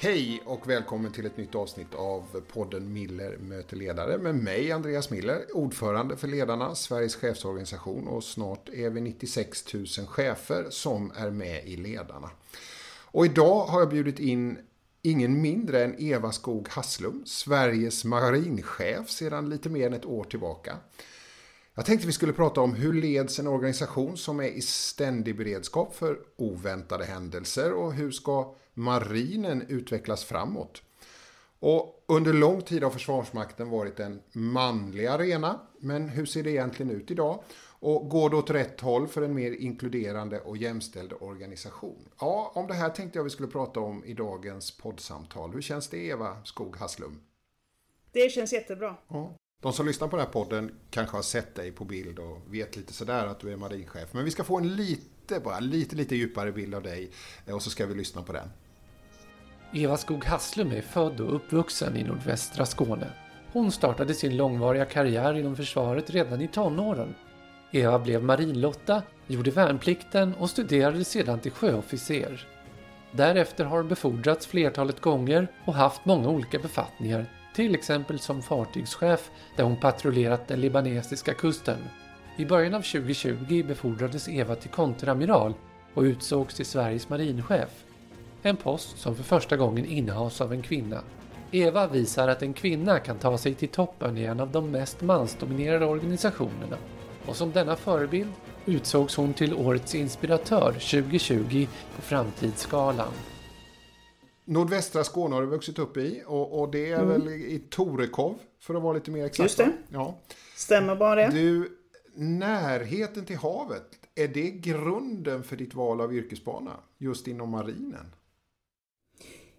Hej och välkommen till ett nytt avsnitt av podden Miller möter ledare med mig Andreas Miller, ordförande för Ledarna, Sveriges chefsorganisation och snart är vi 96 000 chefer som är med i Ledarna. Och idag har jag bjudit in ingen mindre än Eva Skog Hasslum, Sveriges marinchef sedan lite mer än ett år tillbaka. Jag tänkte vi skulle prata om hur leds en organisation som är i ständig beredskap för oväntade händelser och hur ska marinen utvecklas framåt? Och under lång tid har Försvarsmakten varit en manlig arena, men hur ser det egentligen ut idag? Och går det åt rätt håll för en mer inkluderande och jämställd organisation? Ja, om det här tänkte jag vi skulle prata om i dagens poddsamtal. Hur känns det Eva Skog Hasslum? Det känns jättebra. Ja. De som lyssnar på den här podden kanske har sett dig på bild och vet lite sådär att du är marinchef. Men vi ska få en lite, bara lite, lite djupare bild av dig eh, och så ska vi lyssna på den. Eva Skog Hasslum är född och uppvuxen i nordvästra Skåne. Hon startade sin långvariga karriär inom försvaret redan i tonåren. Eva blev marinlotta, gjorde värnplikten och studerade sedan till sjöofficer. Därefter har hon befordrats flertalet gånger och haft många olika befattningar till exempel som fartygschef där hon patrullerat den libanesiska kusten. I början av 2020 befordrades Eva till konteramiral och utsågs till Sveriges marinchef. En post som för första gången innehas av en kvinna. Eva visar att en kvinna kan ta sig till toppen i en av de mest mansdominerade organisationerna. Och som denna förebild utsågs hon till Årets inspiratör 2020 på Framtidsskalan. Nordvästra Skåne har du vuxit upp i och, och det är mm. väl i Torekov för att vara lite mer exakt. Just det. Ja. Stämmer bara det. Du, närheten till havet, är det grunden för ditt val av yrkesbana just inom marinen?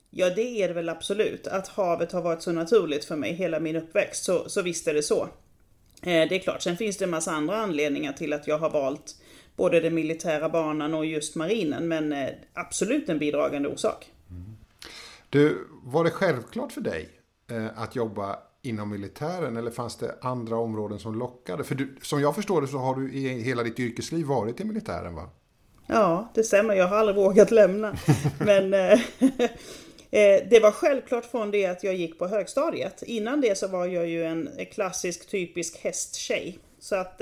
Ja, det är det väl absolut. Att havet har varit så naturligt för mig hela min uppväxt, så, så visst är det så. Eh, det är klart, sen finns det en massa andra anledningar till att jag har valt både den militära banan och just marinen, men eh, absolut en bidragande orsak. Du, var det självklart för dig eh, att jobba inom militären eller fanns det andra områden som lockade? För du, som jag förstår det så har du i hela ditt yrkesliv varit i militären va? Ja, det stämmer. Jag har aldrig vågat lämna. Men eh, eh, det var självklart från det att jag gick på högstadiet. Innan det så var jag ju en klassisk typisk hästtjej. Så att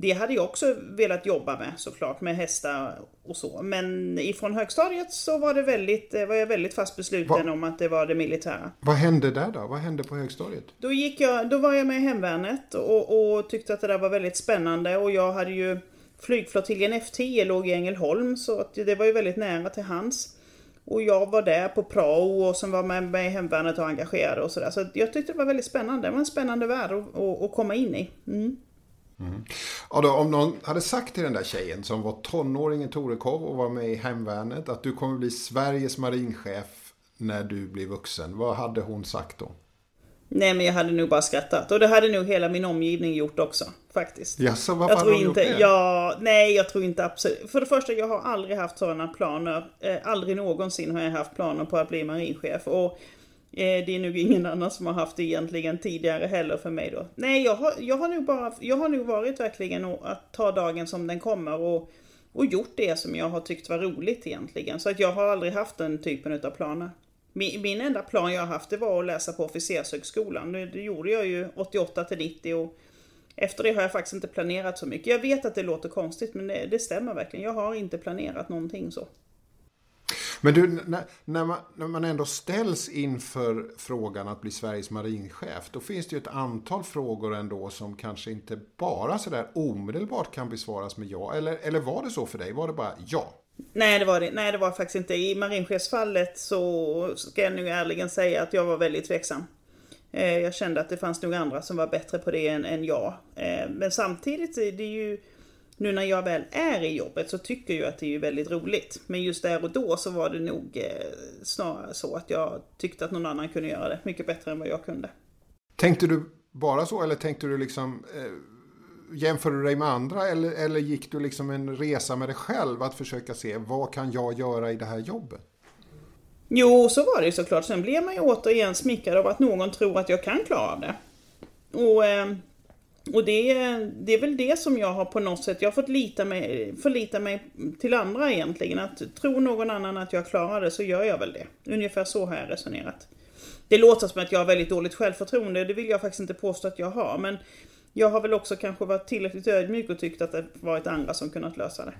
det hade jag också velat jobba med såklart, med hästar och så. Men ifrån högstadiet så var, det väldigt, var jag väldigt fast besluten Va? om att det var det militära. Vad hände där då? Vad hände på högstadiet? Då, gick jag, då var jag med i Hemvärnet och, och tyckte att det där var väldigt spännande. Och jag hade ju Flygflottiljen F10 låg i Ängelholm så att det var ju väldigt nära till hands. Och jag var där på prao och som var med, med i Hemvärnet och engagerade och sådär. Så jag tyckte det var väldigt spännande. Det var en spännande värld att, att, att komma in i. Mm. Mm. Ja, då, om någon hade sagt till den där tjejen som var tonåring i Torekov och var med i Hemvärnet att du kommer bli Sveriges marinchef när du blir vuxen. Vad hade hon sagt då? Nej men jag hade nog bara skrattat. Och det hade nog hela min omgivning gjort också. Faktiskt. Jaså, varför jag tror hade inte, det? Ja, nej jag tror inte absolut. För det första, jag har aldrig haft sådana planer. Eh, aldrig någonsin har jag haft planer på att bli marinchef. Och Eh, det är nog ingen annan som har haft det egentligen tidigare heller för mig då. Nej, jag har, jag har nog bara, jag har nog varit verkligen att ta dagen som den kommer och, och gjort det som jag har tyckt var roligt egentligen. Så att jag har aldrig haft den typen av planer. Min, min enda plan jag har haft det var att läsa på officershögskolan. Det, det gjorde jag ju 88 till 90 och efter det har jag faktiskt inte planerat så mycket. Jag vet att det låter konstigt men det, det stämmer verkligen. Jag har inte planerat någonting så. Men du, när, när, man, när man ändå ställs inför frågan att bli Sveriges marinchef, då finns det ju ett antal frågor ändå som kanske inte bara sådär omedelbart kan besvaras med ja. Eller, eller var det så för dig? Var det bara ja? Nej det var det, nej, det var faktiskt inte. I marinchefsfallet så ska jag nu ärligen säga att jag var väldigt tveksam. Eh, jag kände att det fanns nog andra som var bättre på det än, än jag. Eh, men samtidigt, det är ju nu när jag väl är i jobbet så tycker jag att det är väldigt roligt. Men just där och då så var det nog eh, snarare så att jag tyckte att någon annan kunde göra det mycket bättre än vad jag kunde. Tänkte du bara så eller tänkte du liksom eh, Jämför du dig med andra eller, eller gick du liksom en resa med dig själv att försöka se vad kan jag göra i det här jobbet? Jo, så var det såklart. Sen blev man ju återigen smickrad av att någon tror att jag kan klara det. Och eh, och det, det är väl det som jag har på något sätt, jag har fått lita mig, förlita mig till andra egentligen. Att tro någon annan att jag klarar det så gör jag väl det. Ungefär så har jag resonerat. Det låter som att jag har väldigt dåligt självförtroende, det vill jag faktiskt inte påstå att jag har. Men jag har väl också kanske varit tillräckligt ödmjuk och tyckt att det varit andra som kunnat lösa det.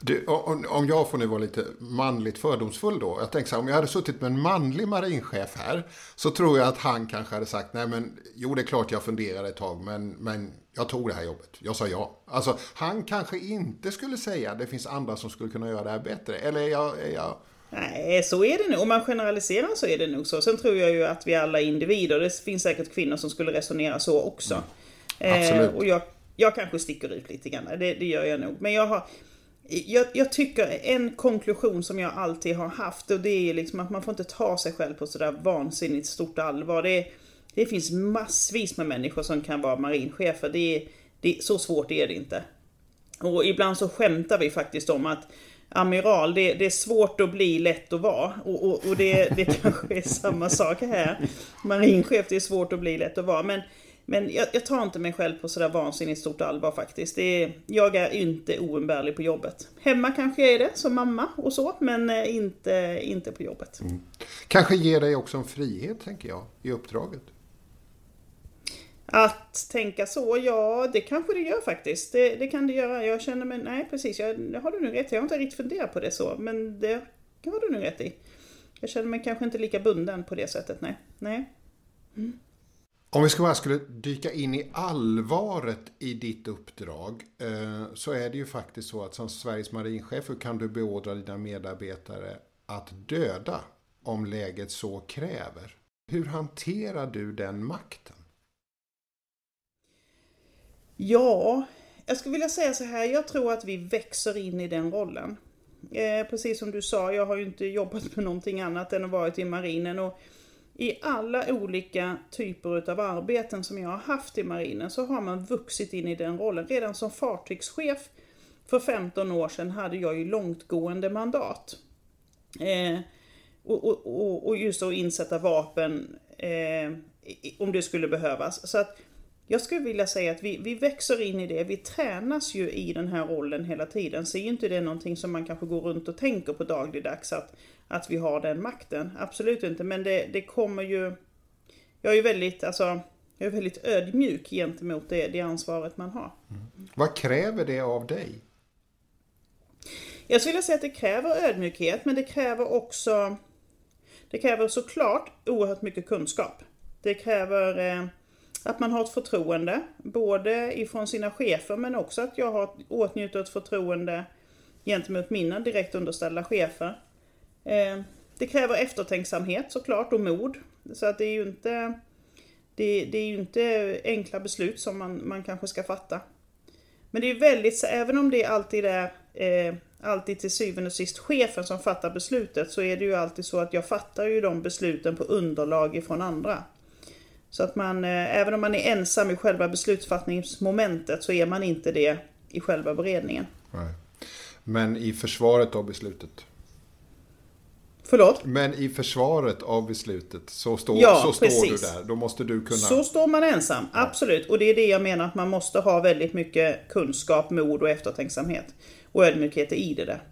Du, om jag får nu vara lite manligt fördomsfull då. Jag tänker så här, om jag hade suttit med en manlig marinchef här så tror jag att han kanske hade sagt, nej men jo det är klart jag funderade ett tag men, men jag tog det här jobbet. Jag sa ja. Alltså han kanske inte skulle säga, det finns andra som skulle kunna göra det här bättre. Eller är jag, är jag Nej, så är det nog. Om man generaliserar så är det nog så. Sen tror jag ju att vi alla är individer. Det finns säkert kvinnor som skulle resonera så också. Mm. Absolut. Eh, och jag, jag kanske sticker ut lite grann. Det, det gör jag nog. Men jag har... Jag, jag, tycker en konklusion som jag alltid har haft och det är liksom att man får inte ta sig själv på sådär vansinnigt stort allvar. Det, det finns massvis med människor som kan vara marinchefer. Det, det, så svårt är det inte. Och ibland så skämtar vi faktiskt om att amiral, det, det är svårt att bli, lätt att vara. Och, och, och det, det kanske är samma sak här. Marinchef, det är svårt att bli, lätt att vara. Men men jag, jag, tar inte mig själv på sådär vansinnigt stort allvar faktiskt. Är, jag är inte oumbärlig på jobbet. Hemma kanske jag är det, som mamma och så, men eh, inte, inte på jobbet. Mm. Kanske ger dig också en frihet, tänker jag, i uppdraget? Att tänka så, ja det kanske det gör faktiskt. Det, det kan det göra. Jag känner mig, nej precis, jag, det har du nog rätt Jag har inte riktigt funderat på det så, men det har du nog rätt i. Jag känner mig kanske inte lika bunden på det sättet, nej. nej. Mm. Om vi ska bara skulle dyka in i allvaret i ditt uppdrag eh, så är det ju faktiskt så att som Sveriges marinchef kan du beordra dina medarbetare att döda om läget så kräver. Hur hanterar du den makten? Ja, jag skulle vilja säga så här. Jag tror att vi växer in i den rollen. Eh, precis som du sa, jag har ju inte jobbat med någonting annat än att varit i marinen. Och i alla olika typer av arbeten som jag har haft i marinen så har man vuxit in i den rollen. Redan som fartygschef för 15 år sedan hade jag ju långtgående mandat. Eh, och, och, och, just att insätta vapen eh, om det skulle behövas. Så att jag skulle vilja säga att vi, vi växer in i det. Vi tränas ju i den här rollen hela tiden. Så är ju inte det någonting som man kanske går runt och tänker på dagligdags att, att vi har den makten. Absolut inte. Men det, det kommer ju... Jag är ju väldigt, alltså, jag är väldigt ödmjuk gentemot det, det ansvaret man har. Mm. Vad kräver det av dig? Jag skulle vilja säga att det kräver ödmjukhet men det kräver också Det kräver såklart oerhört mycket kunskap. Det kräver eh, att man har ett förtroende, både ifrån sina chefer men också att jag har åtnjuter ett förtroende gentemot mina direkt underställda chefer. Eh, det kräver eftertänksamhet såklart och mod. Så att det är ju inte det, det, är ju inte enkla beslut som man, man kanske ska fatta. Men det är väldigt, även om det alltid är eh, alltid till syvende och sist chefen som fattar beslutet så är det ju alltid så att jag fattar ju de besluten på underlag ifrån andra. Så att man, eh, även om man är ensam i själva beslutsfattningsmomentet så är man inte det i själva beredningen. Nej. Men i försvaret av beslutet? Förlåt? Men i försvaret av beslutet så, står, ja, så står du där. Då måste du kunna... Så står man ensam, ja. absolut. Och det är det jag menar att man måste ha väldigt mycket kunskap, mod och eftertänksamhet. Och ödmjukhet i det där.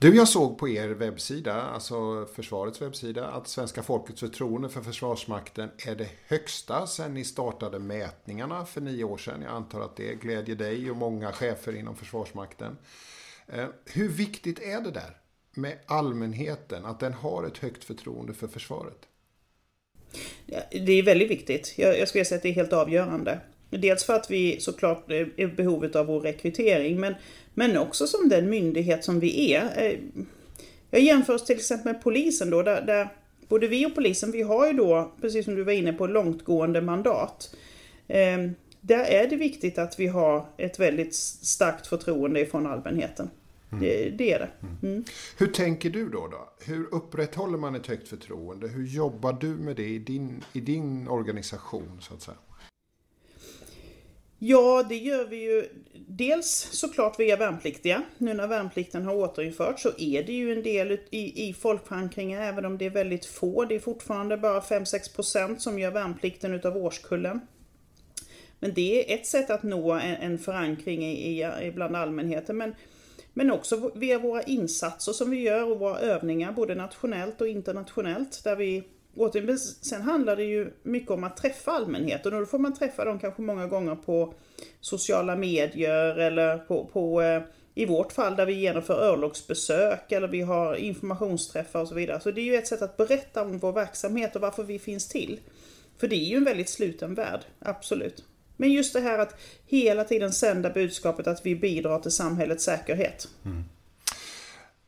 Du, jag såg på er webbsida, alltså försvarets webbsida, att svenska folkets förtroende för Försvarsmakten är det högsta sedan ni startade mätningarna för nio år sedan. Jag antar att det glädjer dig och många chefer inom Försvarsmakten. Eh, hur viktigt är det där med allmänheten, att den har ett högt förtroende för försvaret? Det är väldigt viktigt. Jag skulle säga att det är helt avgörande. Dels för att vi såklart är i behovet av vår rekrytering, men, men också som den myndighet som vi är. Eh, jag jämför till exempel med polisen då, där, där både vi och polisen, vi har ju då, precis som du var inne på, långtgående mandat. Eh, där är det viktigt att vi har ett väldigt starkt förtroende från allmänheten. Mm. Det, det, är det. Mm. mm. Hur tänker du då, då? Hur upprätthåller man ett högt förtroende? Hur jobbar du med det i din, i din organisation så att säga? Ja, det gör vi ju dels såklart via värnpliktiga. Nu när värnplikten har återinförts så är det ju en del i, i folkförankringen, även om det är väldigt få. Det är fortfarande bara 5-6% som gör värnplikten utav årskullen. Men det är ett sätt att nå en, en förankring i, i, bland allmänheten. Men, men också via våra insatser som vi gör och våra övningar, både nationellt och internationellt. Där vi Sen handlar det ju mycket om att träffa allmänheten och då får man träffa dem kanske många gånger på sociala medier eller på, på eh, i vårt fall där vi genomför örlogsbesök eller vi har informationsträffar och så vidare. Så det är ju ett sätt att berätta om vår verksamhet och varför vi finns till. För det är ju en väldigt sluten värld, absolut. Men just det här att hela tiden sända budskapet att vi bidrar till samhällets säkerhet. Mm.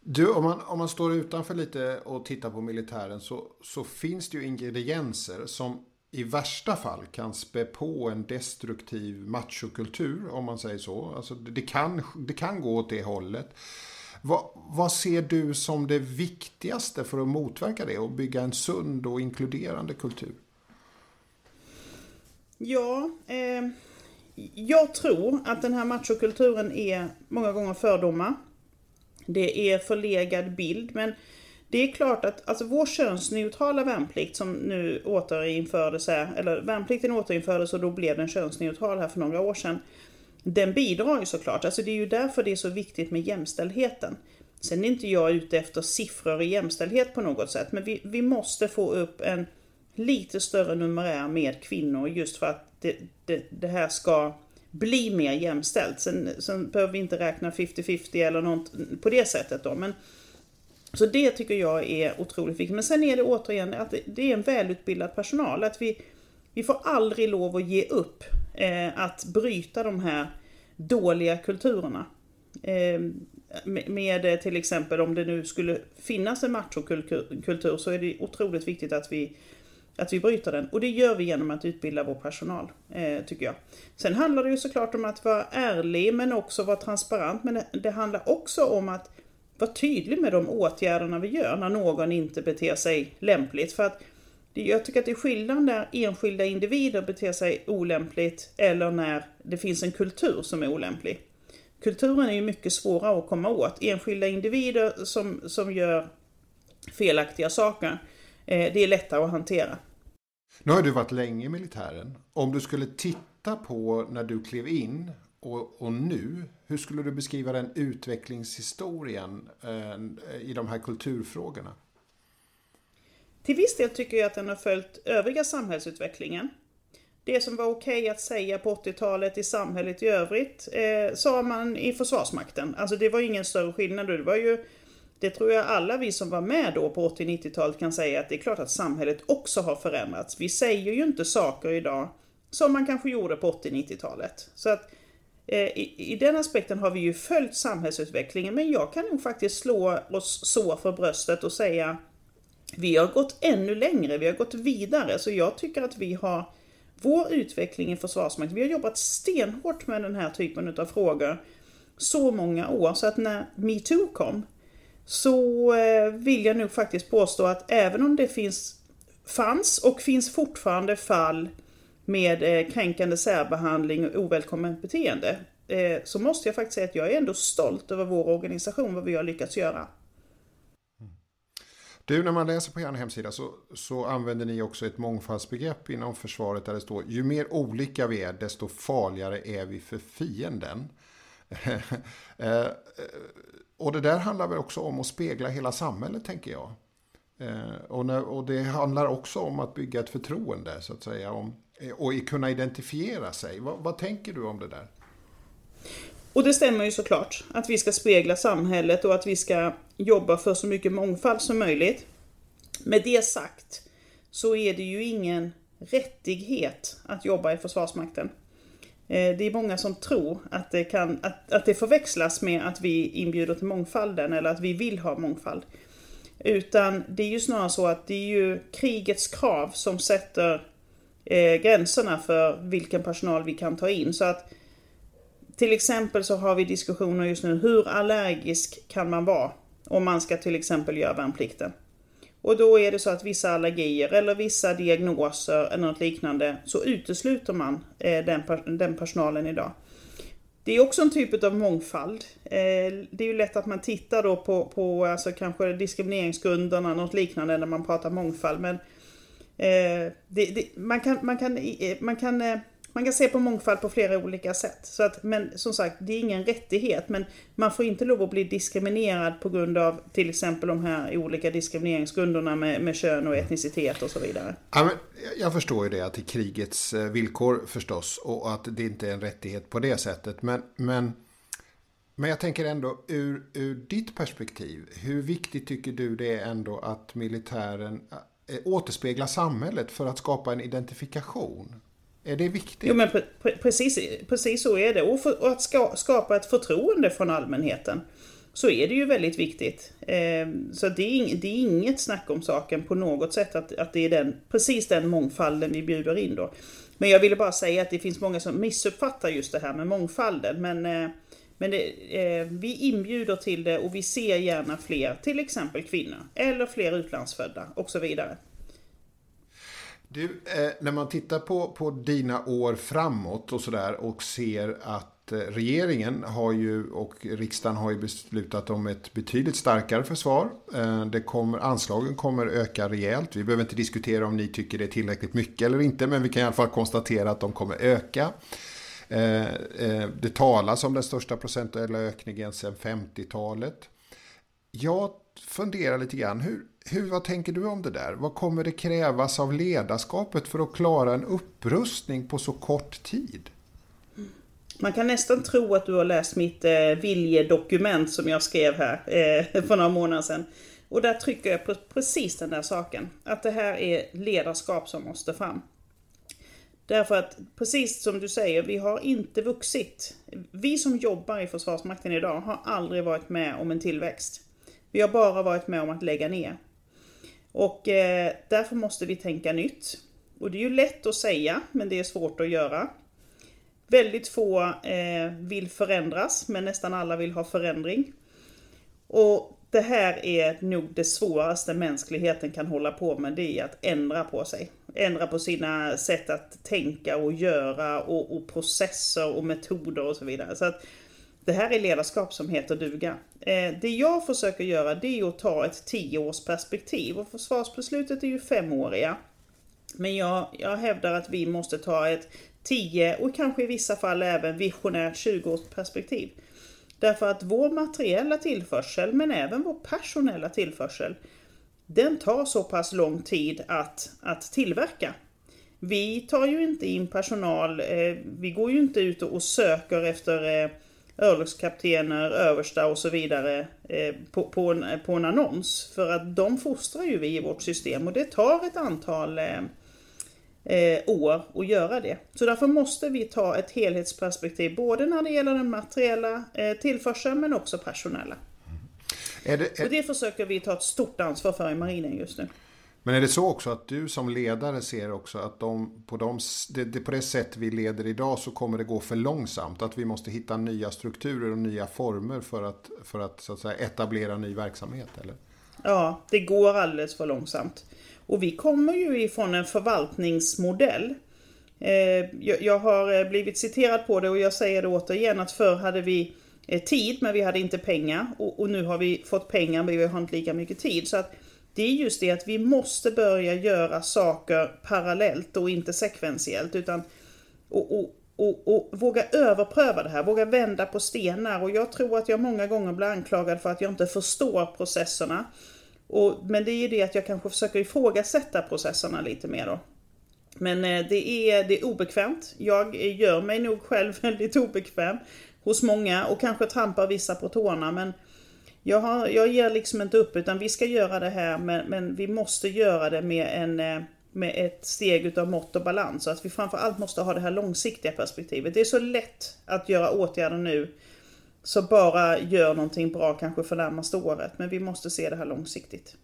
Du, om man, om man står utanför lite och tittar på militären så, så finns det ju ingredienser som i värsta fall kan spä på en destruktiv machokultur, om man säger så. Alltså det, kan, det kan gå åt det hållet. Vad, vad, ser du som det viktigaste för att motverka det och bygga en sund och inkluderande kultur? Ja, eh, jag tror att den här machokulturen är många gånger fördomar. Det är förlegad bild, men det är klart att alltså vår könsneutrala värnplikt som nu återinfördes här, eller värnplikten återinfördes och då blev den könsneutral här för några år sedan. Den bidrar ju såklart, alltså det är ju därför det är så viktigt med jämställdheten. Sen är inte jag ute efter siffror i jämställdhet på något sätt, men vi, vi måste få upp en lite större numerär med kvinnor just för att det, det, det här ska bli mer jämställt. Sen, sen behöver vi inte räkna 50-50 eller något på det sättet då. Men, så det tycker jag är otroligt viktigt. Men sen är det återigen att det är en välutbildad personal. Att vi, vi får aldrig lov att ge upp eh, att bryta de här dåliga kulturerna. Ehm, eh, med till exempel om det nu skulle finnas en machokultur så är det otroligt viktigt att vi att vi bryter den. Och det gör vi genom att utbilda vår personal, eh, tycker jag. Sen handlar det ju såklart om att vara ärlig men också vara transparent. Men det, det handlar också om att vara tydlig med de åtgärderna vi gör när någon inte beter sig lämpligt. För att jag tycker att det är skillnad när enskilda individer beter sig olämpligt eller när det finns en kultur som är olämplig. Kulturen är ju mycket svårare att komma åt. Enskilda individer som, som gör felaktiga saker, det är lättare att hantera. Nu har du varit länge i militären. Om du skulle titta på när du klev in och, och nu, hur skulle du beskriva den utvecklingshistorien eh, i de här kulturfrågorna? Till viss del tycker jag att den har följt övriga samhällsutvecklingen. Det som var okej att säga på 80-talet i samhället i övrigt eh, sa man i Försvarsmakten. Alltså det var ingen större skillnad. Det var ju det tror jag alla vi som var med då på 80-90-talet kan säga att det är klart att samhället också har förändrats. Vi säger ju inte saker idag som man kanske gjorde på 80-90-talet. Så att eh, i, i, den aspekten har vi ju följt samhällsutvecklingen men jag kan nog faktiskt slå oss så för bröstet och säga vi har gått ännu längre, vi har gått vidare så jag tycker att vi har vår utveckling i Försvarsmakten, vi har jobbat stenhårt med den här typen av frågor så många år så att när metoo kom så eh, vill jag nog faktiskt påstå att även om det finns, fanns och finns fortfarande fall med eh, kränkande särbehandling och ovälkommet beteende eh, så måste jag faktiskt säga att jag är ändå stolt över vår organisation, vad vi har lyckats göra. Mm. Du, när man läser på er hemsida så, så använder ni också ett mångfaldsbegrepp inom försvaret där det står ju mer olika vi är desto farligare är vi för fienden. Och det där handlar väl också om att spegla hela samhället, tänker jag. Eh, och, när, och, det handlar också om att bygga ett förtroende, så att säga. Om, och kunna identifiera sig. Vad, vad tänker du om det där? Och det stämmer ju såklart. Att vi ska spegla samhället och att vi ska jobba för så mycket mångfald som möjligt. Med det sagt så är det ju ingen rättighet att jobba i Försvarsmakten. Eh, det är många som tror att det, kan, att, att det förväxlas med att vi inbjuder till mångfalden eller att vi vill ha mångfald. Utan det är ju snarare så att det är ju krigets krav som sätter eh, gränserna för vilken personal vi kan ta in. Så att till exempel så har vi diskussioner just nu, hur allergisk kan man vara om man ska till exempel göra värnplikten? Och då är det så att vissa allergier eller vissa diagnoser eller något liknande så utesluter man eh, den, den personalen idag. Det är också en typ av mångfald. Eh, det är ju lätt att man tittar då på, på alltså kanske diskrimineringsgrunderna, något liknande när man pratar mångfald. Men eh, det, det, man kan, man kan, man kan man kan se på mångfald på flera olika sätt. Så att, men som sagt, det är ingen rättighet. Men man får inte lov att bli diskriminerad på grund av till exempel de här olika diskrimineringsgrunderna med, med kön och etnicitet och så vidare. Ja, men jag förstår ju det, att det är krigets eh, villkor förstås. Och att det inte är en rättighet på det sättet. Men, men, men jag tänker ändå ur, ur ditt perspektiv. Hur viktigt tycker du det är ändå att militären eh, återspeglar samhället för att skapa en identifikation? Är det viktigt? Jo men precis, precis så är det. Och, för, och att ska, skapa ett förtroende från allmänheten. Så är det ju väldigt viktigt. Eh, så det är, det är inget snack om saken på något sätt att, att det är den, precis den mångfalden vi bjuder in då. Men jag ville bara säga att det finns många som missuppfattar just det här med mångfalden. Men, eh, men det, eh, vi inbjuder till det och vi ser gärna fler, till exempel kvinnor. Eller fler utlandsfödda och så vidare. Du, eh, när man tittar på, på dina år framåt och sådär och ser att eh, regeringen har ju och riksdagen har ju beslutat om ett betydligt starkare försvar. Eh, det kommer, anslagen kommer öka rejält. Vi behöver inte diskutera om ni tycker det är tillräckligt mycket eller inte, men vi kan i alla fall konstatera att de kommer öka. Eh, eh, det talas om den största procentuella ökningen sedan 50-talet. Jag fundera lite grann, hur, hur, vad tänker du om det där? Vad kommer det krävas av ledarskapet för att klara en upprustning på så kort tid? Man kan nästan tro att du har läst mitt eh, viljedokument som jag skrev här eh, för några månader sedan. Och där trycker jag på precis den där saken. Att det här är ledarskap som måste fram. Därför att, precis som du säger, vi har inte vuxit. Vi som jobbar i Försvarsmakten idag har aldrig varit med om en tillväxt. Vi har bara varit med om att lägga ner. Och eh, därför måste vi tänka nytt. Och det är ju lätt att säga, men det är svårt att göra. Väldigt få eh, vill förändras, men nästan alla vill ha förändring. Och det här är nog det svåraste mänskligheten kan hålla på med, det är att ändra på sig. Ändra på sina sätt att tänka och göra och, och processer och metoder och så vidare. Så att det här är ledarskap som heter duga. Eh, det jag försöker göra det är att ta ett tioårsperspektiv och försvarsbeslutet är ju femåriga. Men jag, jag hävdar att vi måste ta ett 10 och kanske i vissa fall även visionärt 20-årsperspektiv. Därför att vår materiella tillförsel, men även vår personella tillförsel, den tar så pass lång tid att, att tillverka. Vi tar ju inte in personal, eh, vi går ju inte ut och söker efter eh, örlogskaptener, översta och så vidare eh, på, på, en, på en annons. För att de fostrar ju vi i vårt system och det tar ett antal eh, eh, år att göra det. Så därför måste vi ta ett helhetsperspektiv både när det gäller den materiella eh, tillförseln men också personella. Är det, är... Och det försöker vi ta ett stort ansvar för i marinen just nu. Men är det så också att du som ledare ser också att de, på, de, det, det, på det sätt vi leder idag så kommer det gå för långsamt? Att vi måste hitta nya strukturer och nya former för att, för att, så att säga, etablera ny verksamhet? Eller? Ja, det går alldeles för långsamt. Och vi kommer ju ifrån en förvaltningsmodell. Eh, jag har eh, blivit citerad på det och jag säger det återigen att förr hade vi eh, tid men vi hade inte pengar. Och nu har vi fått pengar men vi har inte lika mycket tid. Så att det är just det att vi måste börja göra saker parallellt och inte sekventiellt. Utan, och, och, och, och, våga överpröva det här, våga vända på stenar. Och jag tror att jag många gånger blir anklagad för att jag inte förstår processerna. Och, men det är ju det att jag kanske försöker ifrågasätta processerna lite mer då. Men eh, det är, det är obekvämt. Jag gör mig nog själv väldigt obekväm hos många och kanske trampar vissa på tårna. Men jag, har, jag ger liksom inte upp utan vi ska göra det här men, men vi måste göra det med, en, eh, med ett steg utav mått och balans. Så att vi framförallt måste ha det här långsiktiga perspektivet. Det är så lätt att göra åtgärder nu så bara gör någonting bra kanske för närmaste året. Men vi måste se det här långsiktigt.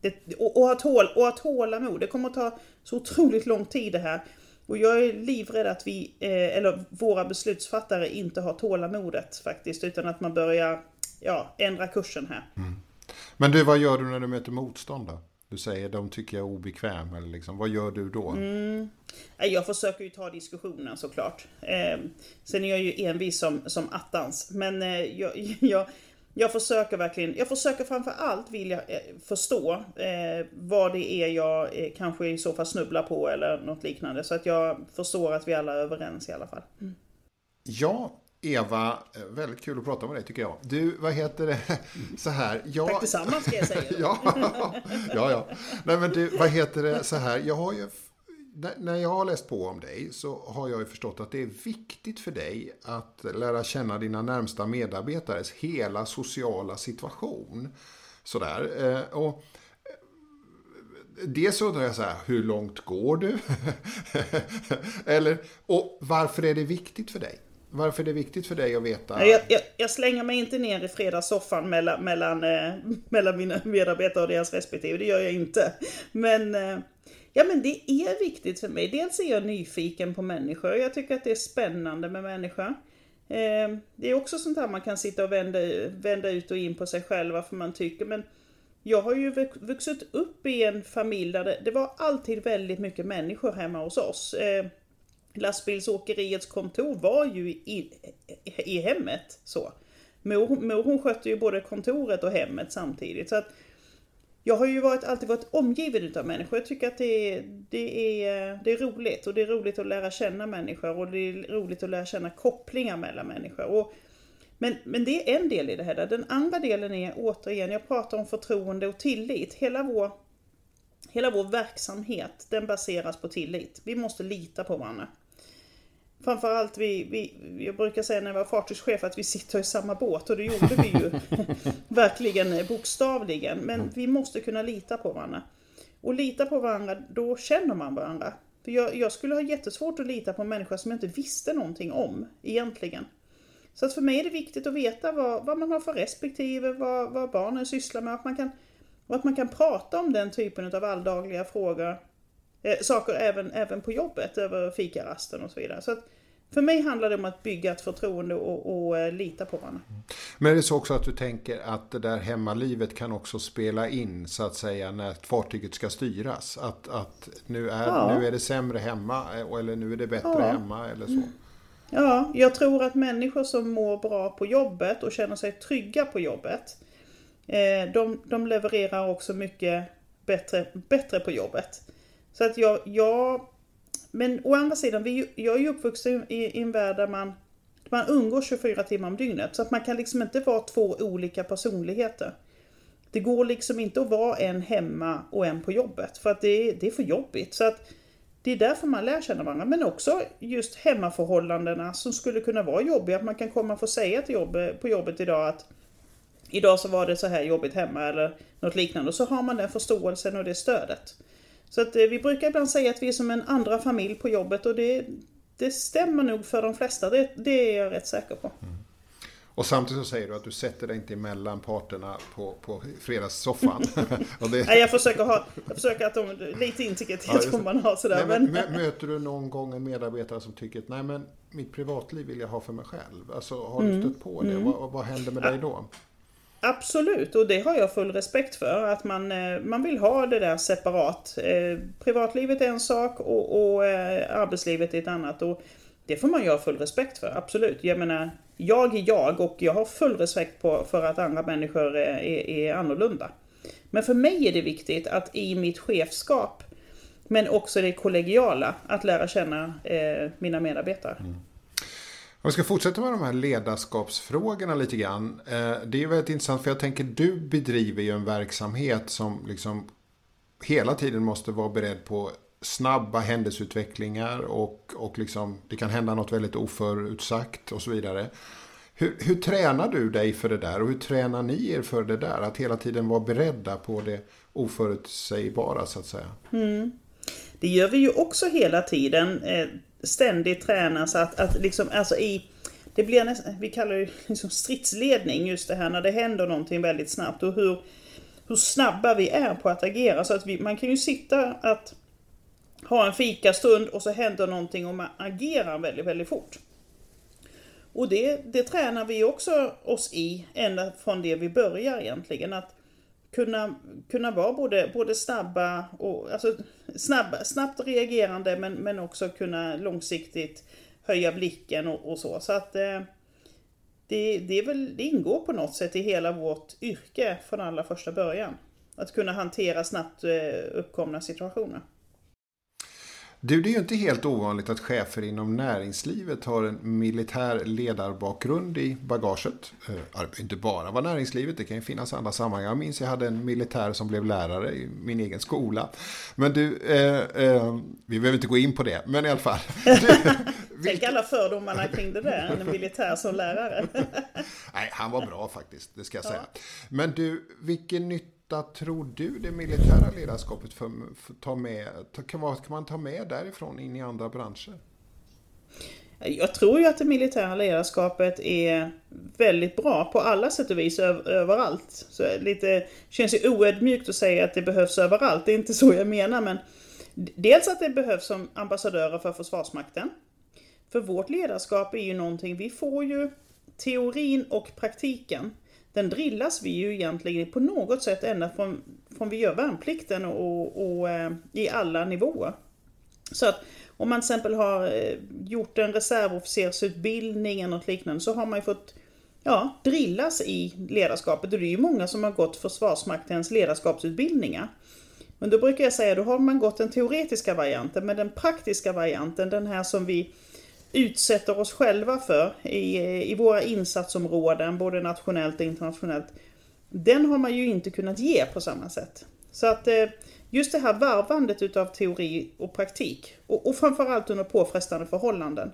Det, och, och, att hål, och att tålamod. Det kommer att ta så otroligt lång tid det här. Och jag är livrädd att vi, eh, eller våra beslutsfattare inte har tålamodet faktiskt. Utan att man börjar ja, ändra kursen här. Mm. Men du, vad gör du när du möter motstånd då? Du säger de tycker jag är obekväm. Eller liksom, vad gör du då? Mm. Jag försöker ju ta diskussionen såklart. Eh, sen är jag ju envis som, som attans. Men eh, jag, jag, jag försöker verkligen, jag försöker framför allt vilja eh, förstå eh, vad det är jag eh, kanske i så fall snubblar på eller något liknande. Så att jag förstår att vi alla är överens i alla fall. Mm. Ja, Eva, eh, väldigt kul att prata med dig tycker jag. Du, vad heter det, så här. Jag... Tack detsamma ska jag säga. ja, ja, ja. Nej men du, vad heter det, så här. Jag har ju, när jag har läst på om dig så har jag ju förstått att det är viktigt för dig att lära känna dina närmsta medarbetares hela sociala situation. Sådär. Eh, och Dels undrar jag så här, hur långt går du? Eller, och varför är det viktigt för dig? Varför är det viktigt för dig att veta? Jag, jag, jag slänger mig inte ner i fredagssoffan mellan, mellan, eh, mellan mina medarbetare och deras respektive. Det gör jag inte. Men, eh, ja, men det är viktigt för mig. Dels är jag nyfiken på människor. Jag tycker att det är spännande med människor. Eh, det är också sånt här man kan sitta och vända, vända ut och in på sig själv varför man tycker. Men jag har ju vuxit upp i en familj där det, det var alltid väldigt mycket människor hemma hos oss. Eh, Lastbilsåkeriets kontor var ju i, i hemmet. Så. Mor, mor hon skötte ju både kontoret och hemmet samtidigt. Så att jag har ju varit, alltid varit omgiven utav människor. Jag tycker att det är, det, är, det är roligt. Och det är roligt att lära känna människor. Och det är roligt att lära känna kopplingar mellan människor. Och, men, men det är en del i det här. Den andra delen är återigen, jag pratar om förtroende och tillit. Hela vår, hela vår verksamhet, den baseras på tillit. Vi måste lita på varandra. Framförallt vi, vi, jag brukar säga när jag var fartygschef att vi sitter i samma båt och det gjorde vi ju verkligen bokstavligen. Men vi måste kunna lita på varandra. Och lita på varandra, då känner man varandra. För jag, jag skulle ha jättesvårt att lita på en människa som jag inte visste någonting om egentligen. Så att för mig är det viktigt att veta vad, vad man har för respektive, vad, vad barnen sysslar med. Att man kan, och att man kan prata om den typen av alldagliga frågor eh, saker även, även på jobbet, över fikarasten och så vidare. Så att, för mig handlar det om att bygga ett förtroende och, och eh, lita på varandra. Men är det så också att du tänker att det där hemmalivet kan också spela in så att säga när fartyget ska styras? Att, att nu, är, ja. nu är det sämre hemma eh, eller nu är det bättre ja. hemma eller så? Ja, jag tror att människor som mår bra på jobbet och känner sig trygga på jobbet eh, de, de levererar också mycket bättre, bättre på jobbet. Så att jag, jag men å andra sidan, vi, jag är ju uppvuxen i, i en värld där man, man umgås 24 timmar om dygnet. Så att man kan liksom inte vara två olika personligheter. Det går liksom inte att vara en hemma och en på jobbet. För att det, det är för jobbigt. Så att det är därför man lär känna varandra. Men också just hemmaförhållandena som skulle kunna vara jobbiga. Att man kan komma och få säga till jobbet, på jobbet idag att Idag så var det så här jobbigt hemma eller något liknande. Och så har man den förståelsen och det stödet. Så att eh, vi brukar ibland säga att vi är som en andra familj på jobbet och det, det stämmer nog för de flesta. Det, det är jag rätt säker på. Mm. Och samtidigt så säger du att du sätter dig inte emellan parterna på, på fredagssoffan. det... Nej, jag försöker, ha, jag försöker att de, lite integritet ja, får man ha sådär. Nej, men, Möter du någon gång en medarbetare som tycker att nej men mitt privatliv vill jag ha för mig själv. Alltså har du mm. stött på det? Mm. Vad, vad händer med ja. dig då? Absolut, och det har jag full respekt för. Att man, eh, man vill ha det där separat. Eh, privatlivet är en sak och, och eh, arbetslivet är ett annat. Och det får man ju ha full respekt för, absolut. Jag menar, jag är jag och jag har full respekt på, för att andra människor är, är annorlunda. Men för mig är det viktigt att i mitt chefskap, men också det kollegiala, att lära känna eh, mina medarbetare. Mm. Om vi ska fortsätta med de här ledarskapsfrågorna lite grann. Eh, det är väldigt intressant för jag tänker du bedriver ju en verksamhet som liksom hela tiden måste vara beredd på snabba händelseutvecklingar och, och liksom, det kan hända något väldigt oförutsagt och så vidare. Hur, hur tränar du dig för det där och hur tränar ni er för det där? Att hela tiden vara beredda på det oförutsägbara så att säga. Mm. Det gör vi ju också hela tiden. Eh, Ständigt tränas att, att liksom, alltså i det blir nästan, vi kallar det liksom stridsledning just det här när det händer någonting väldigt snabbt och hur, hur snabba vi är på att agera. Så att vi, man kan ju sitta att ha en fikastund och så händer någonting och man agerar väldigt, väldigt fort. Och det, det tränar vi också oss i ända från det vi börjar egentligen. Att kunna, kunna vara både, både snabba och alltså snabba, snabbt reagerande men, men också kunna långsiktigt höja blicken och, och så. Så att eh, det, det, är väl, det ingår på något sätt i hela vårt yrke från allra första början. Att kunna hantera snabbt eh, uppkomna situationer. Du, det är ju inte helt ovanligt att chefer inom näringslivet har en militär ledarbakgrund i bagaget. Eh, inte bara vara näringslivet, det kan ju finnas andra sammanhang. Jag minns jag hade en militär som blev lärare i min egen skola. Men du, eh, eh, vi behöver inte gå in på det, men i alla fall. Tänk alla fördomarna kring det där, en militär som lärare. Nej, han var bra faktiskt, det ska jag säga. Men du, vilken nytta nytta tror du det militära ledarskapet för, för ta med, kan, vad kan man ta med därifrån in i andra branscher? Jag tror ju att det militära ledarskapet är väldigt bra på alla sätt och vis överallt. Så lite, känns ju oödmjukt att säga att det behövs överallt, det är inte så jag menar men Dels att det behövs som ambassadörer för Försvarsmakten. För vårt ledarskap är ju någonting, vi får ju teorin och praktiken den drillas vi ju egentligen på något sätt ända från, från vi gör värnplikten och, och och eh, i alla nivåer. Så att om man till exempel har eh, gjort en reservofficersutbildning eller något liknande så har man ju fått ja, drillas i ledarskapet. Och det är ju många som har gått Försvarsmaktens ledarskapsutbildningar. Men då brukar jag säga, då har man gått den teoretiska varianten, men den praktiska varianten, den här som vi utsätter oss själva för i, i våra insatsområden, både nationellt och internationellt, den har man ju inte kunnat ge på samma sätt. Så att eh, just det här varvandet utav teori och praktik, och, och framförallt under påfrestande förhållanden,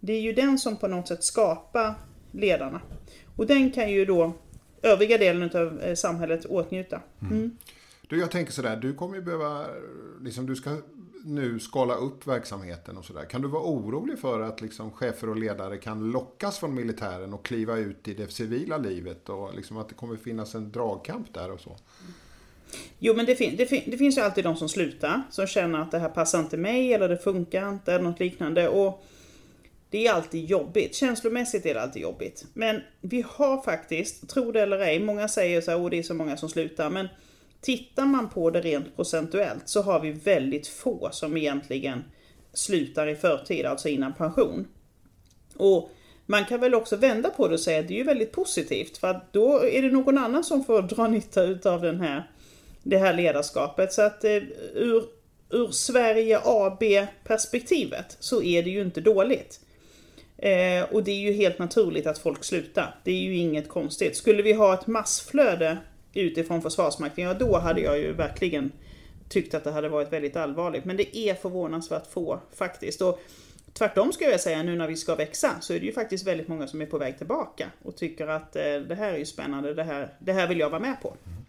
det är ju den som på något sätt skapar ledarna. Och den kan ju då övriga delen av eh, samhället åtnjuta. Mm. Mm. Du, jag tänker sådär, du kommer ju behöva, liksom du ska nu skala upp verksamheten och sådär. Kan du vara orolig för att liksom chefer och ledare kan lockas från militären och kliva ut i det civila livet och liksom att det kommer finnas en dragkamp där och så? Jo men det, fin det, fin det, finns ju alltid de som slutar, som känner att det här passar inte mig eller det funkar inte eller något liknande. Och det är alltid jobbigt, känslomässigt är det alltid jobbigt. Men vi har faktiskt, tro det eller ej, många säger så här, det är så många som slutar, men Tittar man på det rent procentuellt så har vi väldigt få som egentligen slutar i förtid, alltså innan pension. Och man kan väl också vända på det och säga att det är ju väldigt positivt för att då är det någon annan som får dra nytta utav den här, det här ledarskapet. Så att eh, ur, ur Sverige AB perspektivet så är det ju inte dåligt. Eh, och det är ju helt naturligt att folk slutar. Det är ju inget konstigt. Skulle vi ha ett massflöde utifrån Försvarsmakten, ja då hade jag ju verkligen tyckt att det hade varit väldigt allvarligt. Men det är förvånansvärt få faktiskt. Och tvärtom skulle jag säga, nu när vi ska växa, så är det ju faktiskt väldigt många som är på väg tillbaka och tycker att eh, det här är ju spännande, det här, det här vill jag vara med på. Mm.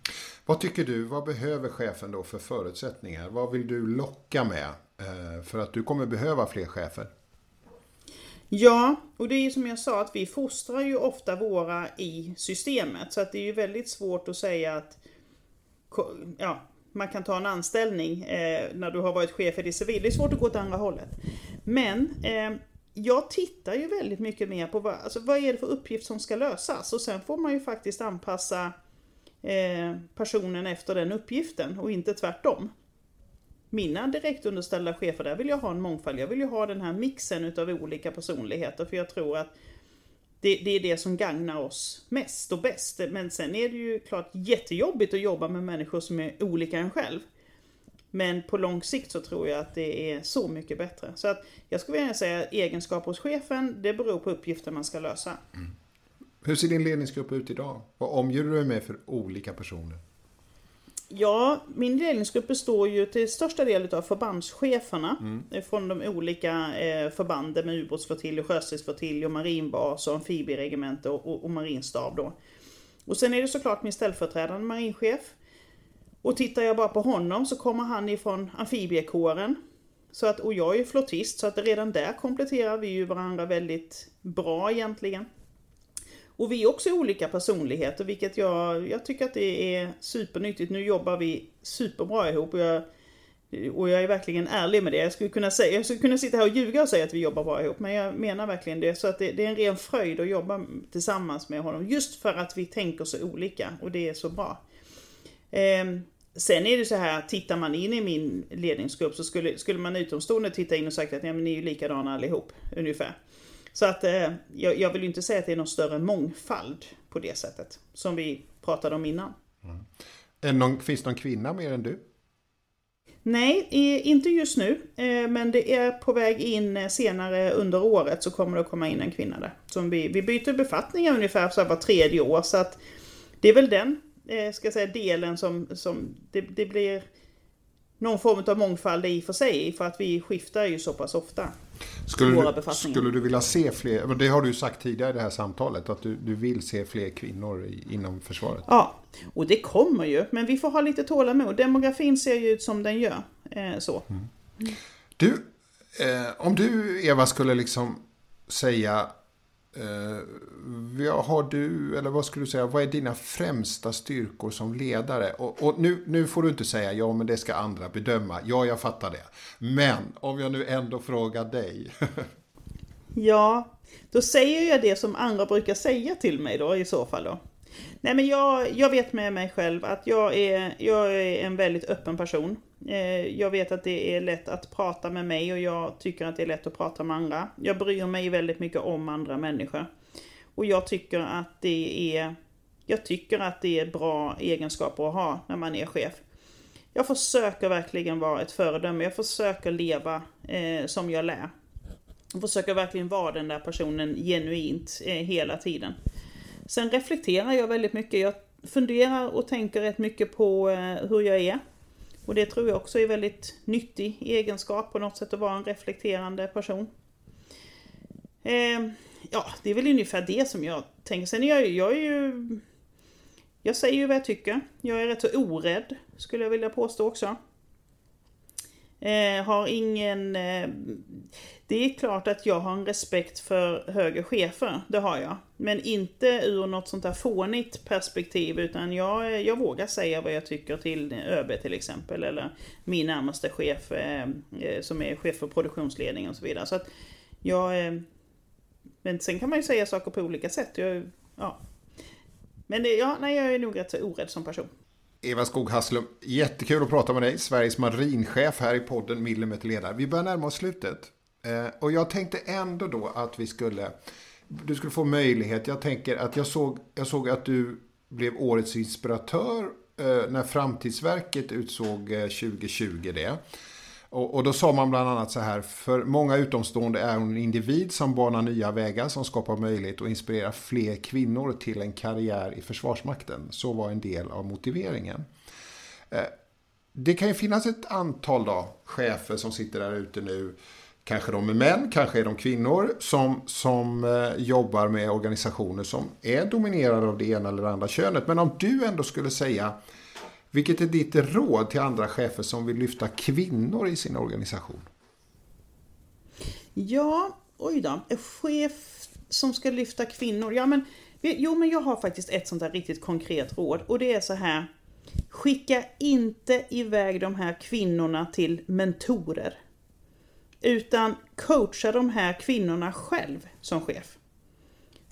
Vad tycker du, vad behöver chefen då för förutsättningar? Vad vill du locka med? Eh, för att du kommer behöva fler chefer. Ja, och det är ju som jag sa att vi fostrar ju ofta våra i systemet. Så att det är ju väldigt svårt att säga att ja, man kan ta en anställning eh, när du har varit chef i det civila. Det är svårt att gå åt andra hållet. Men eh, jag tittar ju väldigt mycket mer på vad, alltså, vad är det för uppgift som ska lösas. Och sen får man ju faktiskt anpassa eh, personen efter den uppgiften och inte tvärtom mina direktunderställda chefer, där vill jag ha en mångfald. Jag vill ju ha den här mixen utav olika personligheter för jag tror att det, det, är det som gagnar oss mest och bäst. Men sen är det ju klart jättejobbigt att jobba med människor som är olika en själv. Men på lång sikt så tror jag att det är så mycket bättre. Så att jag skulle vilja säga att egenskaper hos chefen, det beror på uppgiften man ska lösa. Mm. Hur ser din ledningsgrupp ut idag? Vad omger du dig med för olika personer? Ja, min ledningsgrupp består ju till största del av förbandscheferna mm. från de olika eh, förbanden med ubåtsflottilj, och sjöstridsflottilj och marinbas och amfibieregemente och, och, och marinstab då. Och sen är det såklart min ställföreträdande marinchef. Och tittar jag bara på honom så kommer han ifrån amfibiekåren. Så att, och jag är flottist så att redan där kompletterar vi ju varandra väldigt bra egentligen. Och vi är också olika personligheter, vilket jag, jag tycker att det är supernyttigt. Nu jobbar vi superbra ihop och jag, och jag är verkligen ärlig med det. Jag skulle, kunna säga, jag skulle kunna sitta här och ljuga och säga att vi jobbar bra ihop, men jag menar verkligen det. Så att det, det är en ren fröjd att jobba tillsammans med honom, just för att vi tänker så olika och det är så bra. Ehm. sen är det så här, tittar man in i min ledningsgrupp så skulle, skulle man utomstående titta in och sagt att ja, men ni är ju likadana allihop, ungefär. Så att eh, jag, jag, vill ju inte säga att det är någon större mångfald på det sättet. Som vi pratade om innan. Mm. Någon, finns det någon kvinna mer än du? Nej, inte just nu. Eh, men det är på väg in eh, senare under året så kommer det komma in en kvinna där. Som vi, vi byter befattningar ungefär så var tredje år. Så att det är väl den eh, ska säga, delen som, som det, det blir någon form av mångfald i för sig. För att vi skiftar ju så pass ofta. Skulle du, skulle du vilja se fler, det har du sagt tidigare i det här samtalet, att du, du vill se fler kvinnor i, inom försvaret? Ja, och det kommer ju, men vi får ha lite tålamod. Demografin ser ju ut som den gör. Eh, så. Mm. Du, eh, om du Eva skulle liksom säga Eh, har du, eller vad skulle du säga, vad är dina främsta styrkor som ledare? Och, och, nu, nu får du inte säga ja, men det ska andra bedöma. Ja, jag fattar det. Men om jag nu ändå frågar dig. ja, då säger jag det som andra brukar säga till mig då i så fall då. Nej men jag, jag vet med mig själv att jag är, jag är en väldigt öppen person. Eh, jag vet att det är lätt att prata med mig och jag tycker att det är lätt att prata med andra. Jag bryr mig väldigt mycket om andra människor. Och jag tycker att det är jag tycker att det är bra egenskaper att ha när man är chef. Jag försöker verkligen vara ett föredöme. Jag försöker leva eh, som jag lär. Jag försöker verkligen vara den där personen genuint eh, hela tiden. Sen reflekterar jag väldigt mycket. Jag funderar och tänker rätt mycket på eh, hur jag är. Och det tror jag också är väldigt nyttig egenskap på något sätt att vara en reflekterande person. Eh, ja, det är väl ungefär det som jag tänker. Sen är jag, jag är ju... Jag säger ju vad jag tycker. Jag är rätt så orädd, skulle jag vilja påstå också. Eh, har ingen... Eh, det är klart att jag har en respekt för högre chefer, det har jag. Men inte ur något sånt här fånigt perspektiv, utan jag, jag vågar säga vad jag tycker till ÖB till exempel, eller min närmaste chef eh, eh, som är chef för produktionsledning och så vidare. Så att jag... Eh, men sen kan man ju säga saker på olika sätt. Jag, ja. Men det, ja, nej, jag är nog rätt så orädd som person. Eva Skog Hasslum, jättekul att prata med dig. Sveriges marinchef här i podden Millimeter ledare. Vi börjar närma oss slutet. Eh, och jag tänkte ändå då att vi skulle, du skulle få möjlighet. Jag tänker att jag såg, jag såg att du blev årets inspiratör eh, när Framtidsverket utsåg eh, 2020 det. Och, och, då sa man bland annat så här, för många utomstående är hon en individ som banar nya vägar som skapar möjlighet och inspirerar fler kvinnor till en karriär i Försvarsmakten. Så var en del av motiveringen. Eh, det kan ju finnas ett antal då, chefer som sitter där ute nu Kanske de är män, kanske är de kvinnor som, som eh, jobbar med organisationer som är dominerade av det ena eller andra könet. Men om du ändå skulle säga, vilket är ditt råd till andra chefer som vill lyfta kvinnor i sin organisation? Ja, oj då. En chef som ska lyfta kvinnor. Ja, men, jo, men jag har faktiskt ett sånt där riktigt konkret råd. Och det är så här. Skicka inte iväg de här kvinnorna till mentorer. Utan coacha de här kvinnorna själv som chef.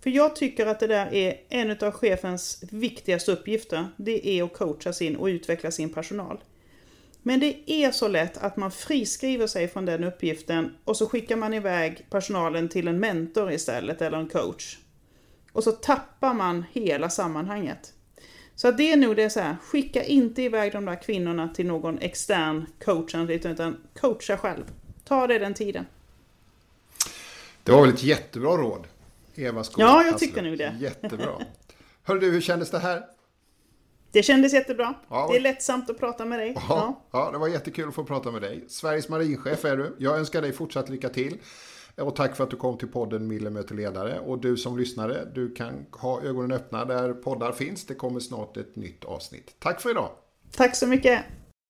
För jag tycker att det där är en av chefens viktigaste uppgifter. Det är att coacha sin och utveckla sin personal. Men det är så lätt att man friskriver sig från den uppgiften och så skickar man iväg personalen till en mentor istället eller en coach. Och så tappar man hela sammanhanget. Så det är nog det så här, skicka inte iväg de där kvinnorna till någon extern coach utan coacha själv. Ta dig den tiden. Det var väl ett jättebra råd, Eva Skog. Ja, jag tycker nog det. Jättebra. Hör du, hur kändes det här? Det kändes jättebra. Ja, det är lättsamt att prata med dig. Ja, ja. ja, det var jättekul att få prata med dig. Sveriges marinchef är du. Jag önskar dig fortsatt lycka till. Och tack för att du kom till podden Mille möter ledare. Och du som lyssnare, du kan ha ögonen öppna där poddar finns. Det kommer snart ett nytt avsnitt. Tack för idag. Tack så mycket.